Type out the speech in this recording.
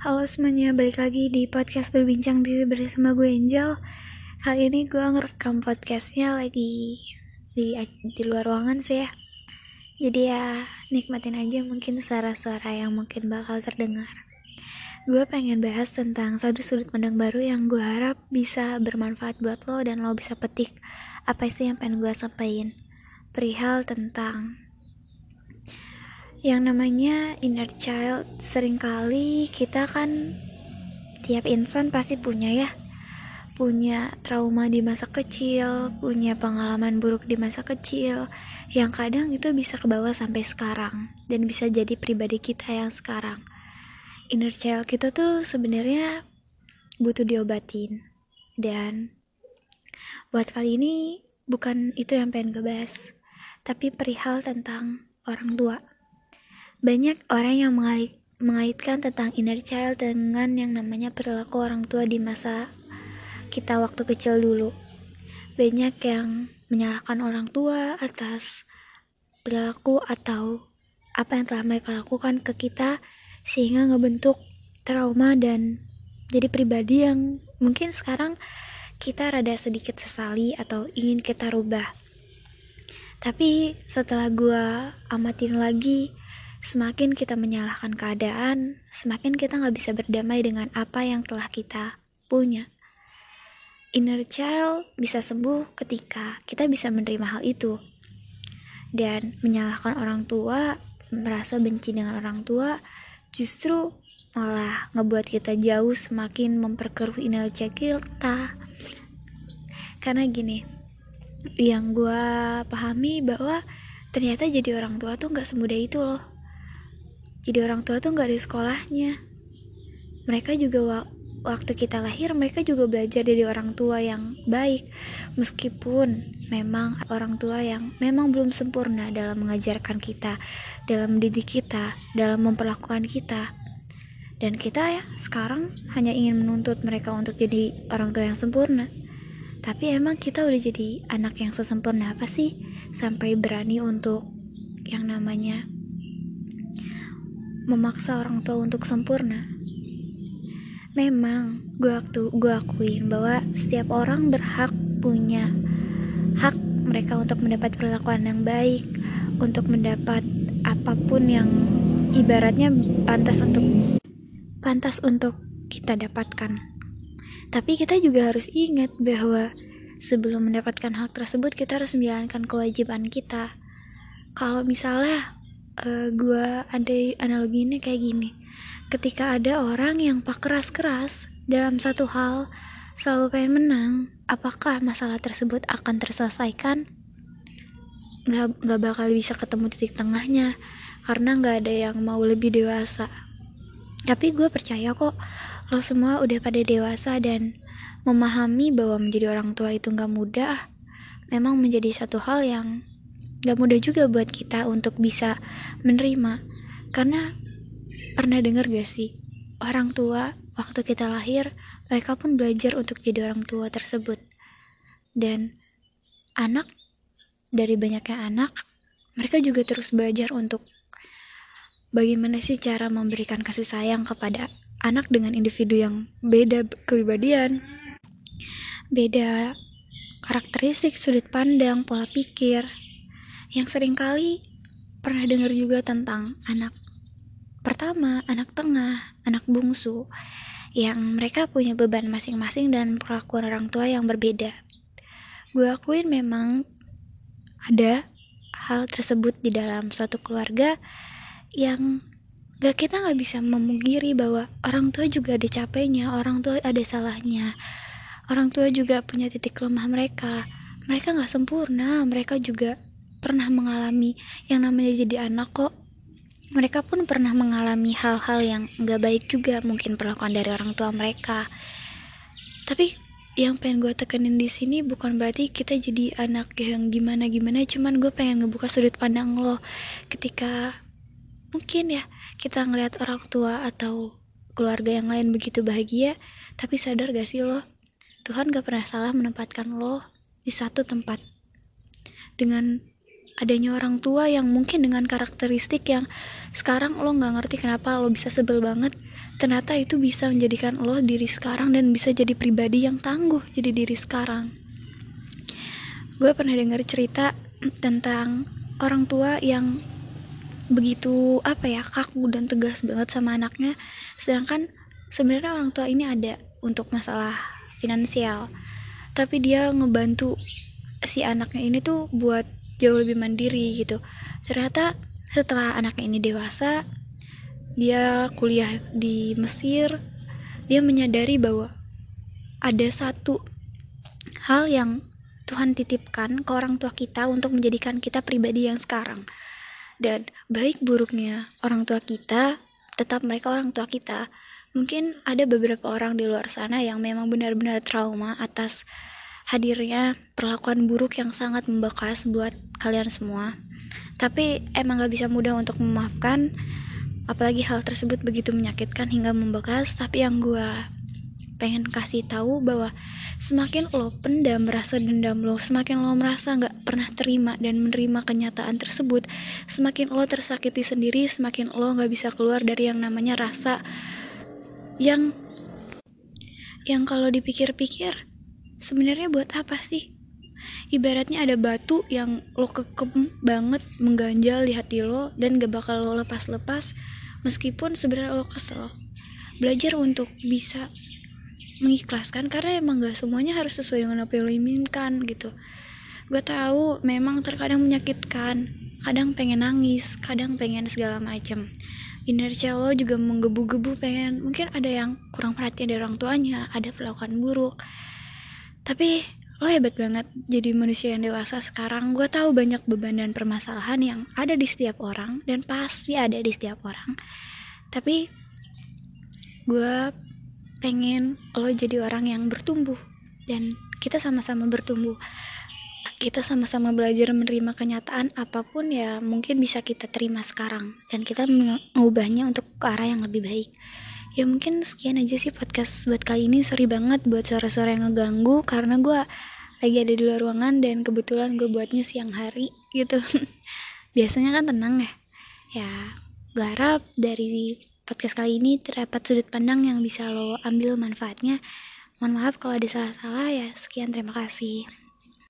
Halo semuanya, balik lagi di podcast berbincang diri bersama gue Angel. Kali ini gue ngerekam podcastnya lagi di, di luar ruangan sih ya. Jadi ya nikmatin aja mungkin suara-suara yang mungkin bakal terdengar. Gue pengen bahas tentang satu sudut pandang baru yang gue harap bisa bermanfaat buat lo dan lo bisa petik. Apa sih yang pengen gue sampaikan? Perihal tentang yang namanya inner child sering kali kita kan tiap insan pasti punya ya. Punya trauma di masa kecil punya pengalaman buruk di masa kecil yang kadang itu bisa kebawa sampai sekarang dan bisa jadi pribadi kita yang sekarang. Inner child kita tuh sebenarnya butuh diobatin dan buat kali ini bukan itu yang pengen gue bahas tapi perihal tentang orang tua banyak orang yang mengait, mengaitkan tentang inner child dengan yang namanya perilaku orang tua di masa kita waktu kecil dulu. Banyak yang menyalahkan orang tua atas perilaku atau apa yang telah mereka lakukan ke kita sehingga ngebentuk trauma dan jadi pribadi yang mungkin sekarang kita rada sedikit sesali atau ingin kita rubah. Tapi setelah gue amatin lagi, Semakin kita menyalahkan keadaan, semakin kita nggak bisa berdamai dengan apa yang telah kita punya. Inner child bisa sembuh ketika kita bisa menerima hal itu. Dan menyalahkan orang tua, merasa benci dengan orang tua, justru malah ngebuat kita jauh semakin memperkeruh inner child kita. Karena gini, yang gue pahami bahwa ternyata jadi orang tua tuh nggak semudah itu loh jadi orang tua tuh nggak di sekolahnya. Mereka juga wa waktu kita lahir mereka juga belajar dari orang tua yang baik. Meskipun memang orang tua yang memang belum sempurna dalam mengajarkan kita dalam mendidik kita dalam memperlakukan kita. Dan kita ya sekarang hanya ingin menuntut mereka untuk jadi orang tua yang sempurna. Tapi emang kita udah jadi anak yang sesempurna apa sih? Sampai berani untuk yang namanya memaksa orang tua untuk sempurna. Memang, gue waktu gue akuin bahwa setiap orang berhak punya hak mereka untuk mendapat perlakuan yang baik, untuk mendapat apa pun yang ibaratnya pantas untuk pantas untuk kita dapatkan. Tapi kita juga harus ingat bahwa sebelum mendapatkan hak tersebut kita harus menjalankan kewajiban kita. Kalau misalnya uh, eh, gue ada analogi ini kayak gini. Ketika ada orang yang pak keras-keras dalam satu hal selalu pengen menang apakah masalah tersebut akan terselesaikan? Nggak nggak bakal bisa ketemu titik tengahnya karena nggak ada yang mau lebih dewasa. Tapi gue percaya kok lo semua udah pada dewasa dan memahami bahwa menjadi orang tua itu nggak mudah memang menjadi satu hal yang gak mudah juga buat kita untuk bisa menerima. Karena pernah dengar gak sih orang tua waktu kita lahir mereka pun belajar untuk jadi orang tua tersebut. Dan anak dari banyaknya anak mereka juga terus belajar untuk bagaimana sih cara memberikan kasih sayang kepada anak dengan individu yang beda kepribadian beda karakteristik sudut pandang pola pikir yang sering kali pernah dengar juga tentang anak pertama, anak tengah, anak bungsu, yang mereka punya beban masing-masing dan perlakuan orang tua yang berbeda. Gue akuin memang ada hal tersebut di dalam suatu keluarga yang gak kita gak bisa memungkiri bahwa orang tua juga ada capeknya, orang tua ada salahnya, orang tua juga punya titik lemah mereka. Mereka gak sempurna, mereka juga pernah mengalami yang namanya jadi anak kok. Mereka pun pernah mengalami hal-hal yang gak baik juga mungkin perlakuan dari orang tua mereka. Tapi yang pengen gue tekenin di sini bukan berarti kita jadi anak yang gimana gimana cuman gue pengen ngebuka sudut pandang lo. Ketika mungkin ya kita ngelihat orang tua atau keluarga yang lain begitu bahagia tapi sadar gak sih lo? Tuhan gak pernah salah menempatkan lo di satu tempat. Dengan adanya orang tua yang mungkin dengan karakteristik yang sekarang lo nggak ngerti kenapa lo bisa sebel banget ternyata itu bisa menjadikan lo diri sekarang dan bisa jadi pribadi yang tangguh jadi diri sekarang. Gue pernah dengar cerita tentang orang tua yang begitu apa ya kaku dan tegas banget sama anaknya sedangkan sebenarnya orang tua ini ada untuk masalah finansial tapi dia ngebantu si anaknya ini tuh buat jauh lebih mandiri gitu. Ternyata setelah anaknya ini dewasa dia kuliah di Mesir dia menyadari bahwa ada satu hal yang Tuhan titipkan ke orang tua kita untuk menjadikan kita pribadi yang sekarang. Dan baik buruknya orang tua kita tetap mereka orang tua kita. Mungkin ada beberapa orang di luar sana yang memang benar-benar trauma atas hadirnya perlakuan buruk yang sangat membekas buat kalian semua. Tapi emang gak bisa mudah untuk memaafkan, apalagi hal tersebut begitu menyakitkan hingga membekas. Tapi yang gue pengen kasih tahu bahwa semakin lo pendam rasa dendam lo, semakin lo merasa gak pernah terima dan menerima kenyataan tersebut, semakin lo tersakiti sendiri, semakin lo gak bisa keluar dari yang namanya rasa yang yang kalau dipikir-pikir sebenarnya buat apa sih? Ibaratnya ada batu yang lo kekem banget mengganjal di hati lo dan gak bakal lo lepas-lepas meskipun sebenarnya lo kesel. Belajar untuk bisa mengikhlaskan karena emang gak semuanya harus sesuai dengan apa yang lo inginkan gitu. Gue tahu memang terkadang menyakitkan kadang pengen nangis kadang pengen segala macem. Inersia lo juga menggebu-gebu pengen mungkin ada yang kurang perhatian dari orang tuanya ada perlakuan buruk tapi lo hebat banget jadi manusia yang dewasa sekarang. Gue tahu banyak beban dan permasalahan yang ada di setiap orang dan pasti ada di setiap orang. Tapi gue pengen lo jadi orang yang bertumbuh dan kita sama-sama bertumbuh. Kita sama-sama belajar menerima kenyataan apa pun ya mungkin bisa kita terima sekarang dan kita mengubahnya untuk ke arah yang lebih baik ya mungkin sekian aja sih podcast buat kali ini. Sorry banget buat suara-suara yang ngeganggu karena gue lagi ada di luar ruangan dan kebetulan gue buatnya siang hari gitu. Biasanya kan tenang ya. Ya gue harap dari podcast kali ini terdapat sudut pandang yang bisa lo ambil manfaatnya. Mohon maaf kalau ada salah-salah ya. Sekian terima kasih